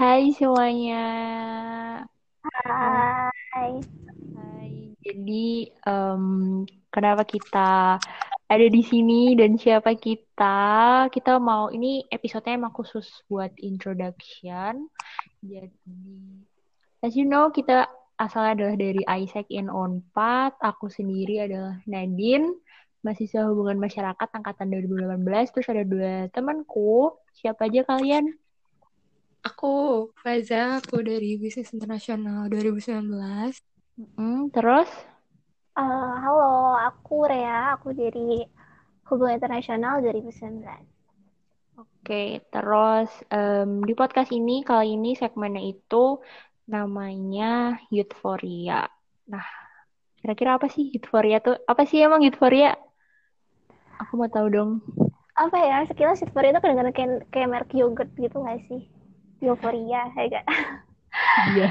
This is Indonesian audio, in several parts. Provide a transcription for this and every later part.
Hai semuanya. Hai. Hai. Jadi em, kenapa kita ada di sini dan siapa kita? Kita mau ini episodenya emang khusus buat introduction. Jadi as you know kita asalnya adalah dari Isaac in Unpad. Aku sendiri adalah Nadine, mahasiswa hubungan masyarakat angkatan 2018. Terus ada dua temanku. Siapa aja kalian? Aku, Faza, aku dari Bisnis Internasional 2019. Mm, terus? Eh, halo, aku Rea, aku dari Hubungan Internasional 2019. Oke, terus em, di podcast ini kali ini segmennya itu namanya Euphoria. Nah, kira-kira apa sih Euphoria tuh? Apa sih emang Euphoria? Aku mau tahu dong. Apa ya, sekilas Euphoria itu kedengaran kayak, kayak merek yogurt gitu gak sih? Euphoria, ya gak? Iya.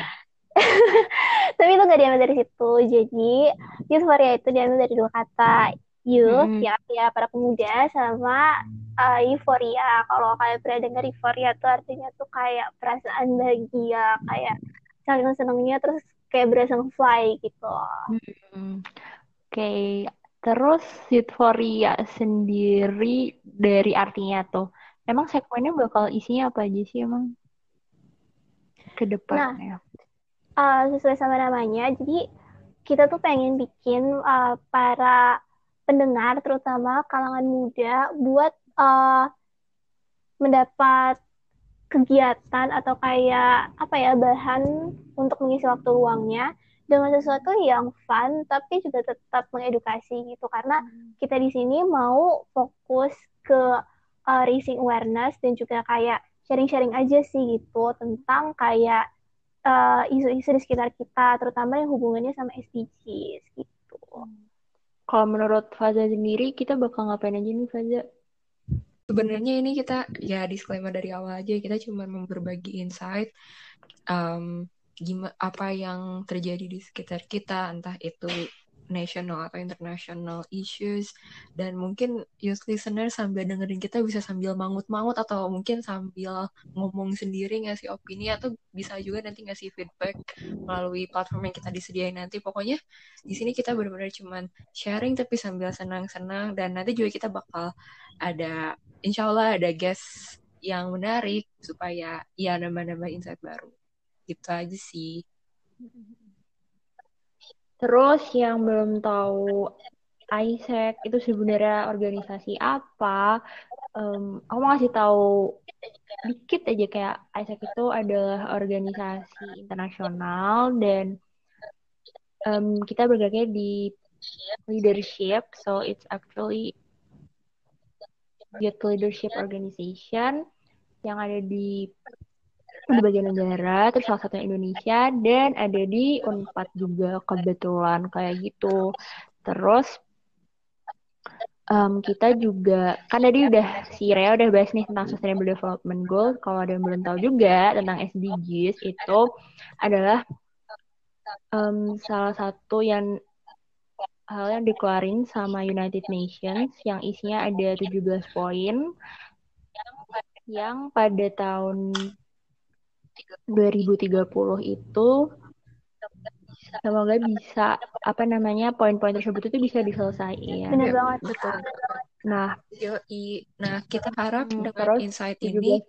Tapi itu gak diambil dari situ. Jadi, Euphoria itu diambil dari dua kata. Youth, Mm-mm. ya, ya para pemuda, sama uh, euforia. Kalau kalian pernah dengar euforia tuh artinya tuh kayak perasaan bahagia, kayak saking senengnya terus kayak berasa fly gitu. Hmm. Oke, terus Euphoria sendiri dari artinya tuh. Emang segmennya bakal isinya apa aja sih emang ke depannya? Uh, sesuai sama namanya, jadi kita tuh pengen bikin uh, para pendengar, terutama kalangan muda, buat uh, mendapat kegiatan atau kayak apa ya bahan untuk mengisi waktu luangnya dengan sesuatu yang fun tapi juga tetap mengedukasi gitu karena kita di sini mau fokus ke uh, raising awareness dan juga kayak sharing-sharing aja sih gitu tentang kayak uh, isu-isu di sekitar kita terutama yang hubungannya sama SDGs gitu. Kalau menurut Faza sendiri, kita bakal ngapain aja nih Faza? Sebenarnya ini kita, ya disclaimer dari awal aja, kita cuma mau berbagi insight um, gimana apa yang terjadi di sekitar kita, entah itu national atau international issues. Dan mungkin youth listener sambil dengerin kita bisa sambil mangut-mangut atau mungkin sambil ngomong sendiri ngasih opini atau bisa juga nanti ngasih feedback melalui platform yang kita disediain nanti. Pokoknya di sini kita benar-benar cuman sharing tapi sambil senang-senang. Dan nanti juga kita bakal ada insya Allah ada guest yang menarik supaya ya nambah-nambah insight baru. Gitu aja sih Terus yang belum tahu ISEC itu sebenarnya organisasi apa? Em, aku mau kasih tahu dikit aja kayak ISEC itu adalah organisasi internasional dan em, kita bergeraknya di leadership, so it's actually youth leadership organization yang ada di di bagian negara, terus salah satunya Indonesia, dan ada di Unpad juga kebetulan kayak gitu. Terus em, kita juga, kan tadi udah si Rea udah bahas nih tentang Sustainable Development Goals. Kalau ada yang belum tahu juga tentang SDGs itu adalah em, salah satu yang hal yang dikeluarin sama United Nations yang isinya ada 17 poin yang pada tahun 2030 itu semoga bisa apa namanya poin-poin tersebut itu bisa diselesaikan. Bener Ya, banget. betul Nah, Yoi. Nah, kita harap Hmm, dengan terus insight 17 ini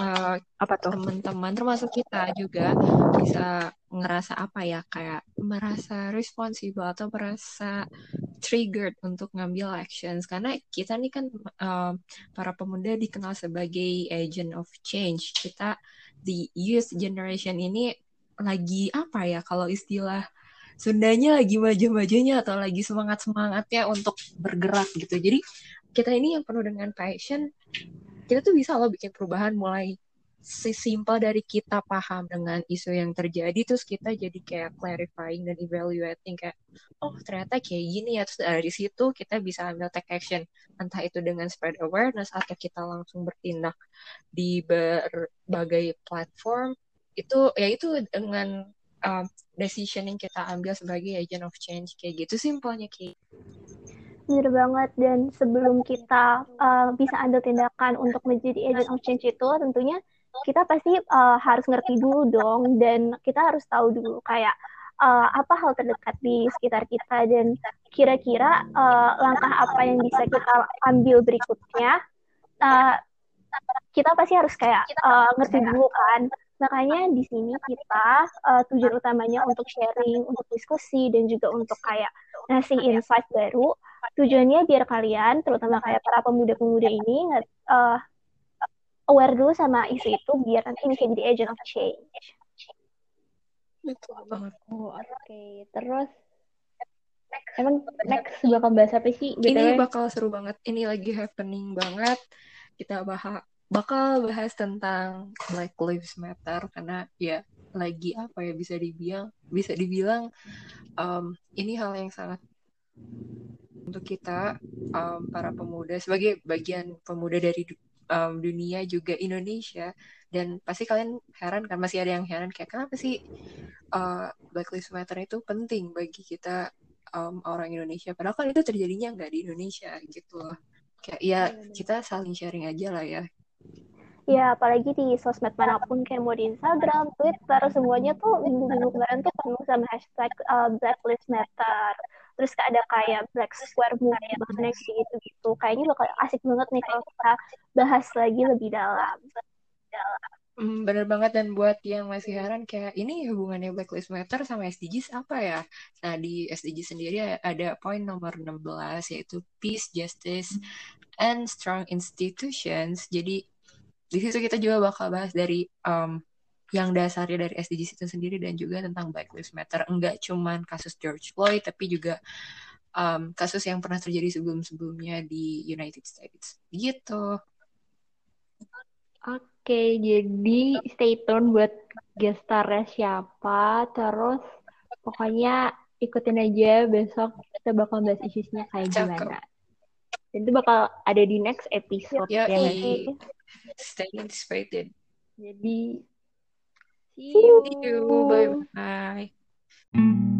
uh, apa tuh? teman-teman termasuk kita juga bisa ngerasa apa ya kayak merasa responsible atau merasa triggered untuk ngambil actions. Karena kita nih kan um, para pemuda dikenal sebagai agent of change. Kita di youth generation ini lagi apa ya kalau istilah Sundanya lagi maju-majunya atau lagi semangat-semangatnya untuk bergerak gitu. Jadi kita ini yang penuh dengan passion kita tuh bisa loh bikin perubahan mulai sesimpel dari kita paham dengan isu yang terjadi terus kita jadi kayak clarifying dan evaluating kayak oh ternyata kayak gini ya. Terus dari situ kita bisa ambil take action entah itu dengan spread awareness atau kita langsung bertindak di berbagai platform itu ya itu dengan um, decision yang kita ambil sebagai agent of change kayak gitu simpelnya kayak Bener banget dan sebelum kita uh, bisa ambil tindakan untuk menjadi agent of change itu tentunya kita pasti uh, harus ngerti dulu dong dan kita harus tahu dulu kayak uh, apa hal terdekat di sekitar kita dan kira-kira uh, langkah apa yang bisa kita ambil berikutnya uh, kita pasti harus kayak uh, ngerti dulu kan. Makanya di sini kita uh, tujuan utamanya untuk sharing untuk diskusi dan juga untuk kayak ngasih insight baru. Tujuannya biar kalian terutama kayak para pemuda-pemuda ini uh, aware dulu sama isu itu biar nanti bisa jadi agent of change Betul banget. Oh, oke. Okay. Terus Emang next bakal bahas apa sih? BTW? Ini bakal seru banget. Ini lagi happening banget. Kita bahas bakal bahas tentang Black Lives Matter karena ya lagi apa ya bisa dibilang bisa dibilang um, ini hal yang sangat untuk kita um, para pemuda sebagai bagian pemuda dari um, dunia juga Indonesia. Dan pasti kalian heran kan masih ada yang heran kayak kenapa sih uh, Black Lives Matter itu penting bagi kita um, orang Indonesia? Padahal kan itu terjadinya nggak di Indonesia gitu loh. Kayak ya iya, kita saling sharing aja lah ya. Ya, apalagi di sosmed mana pun, kayak mau di Instagram, Twitter, semuanya tuh minggu-minggu kemarin tuh penuh sama hashtag uh, Black Lives Matter. Terus ada kayak Black Square Movement gitu-gitu. Kayaknya bakal asik banget nih kalau kita bahas lagi lebih dalam. Hmm, bener banget dan buat yang masih heran kayak ini hubungannya Black Lives Matter sama SDGs apa ya? Nah di SDGs sendiri ada poin nomor 16 yaitu Peace, Justice, and Strong Institutions. Jadi di situ kita juga bakal bahas dari um, yang dasarnya dari SDGs itu sendiri dan juga tentang Black Lives Matter. Enggak cuman kasus George Floyd tapi juga um, kasus yang pernah terjadi sebelum-sebelumnya di United States. Gitu. Oke, jadi stay tune buat gestarnya siapa. Terus pokoknya ikutin aja besok kita bakal bahas isusnya kayak Cakep. gimana. Dan itu bakal ada di next episode ya. ya Stay inspired. Jadi see you. See you. Bye bye.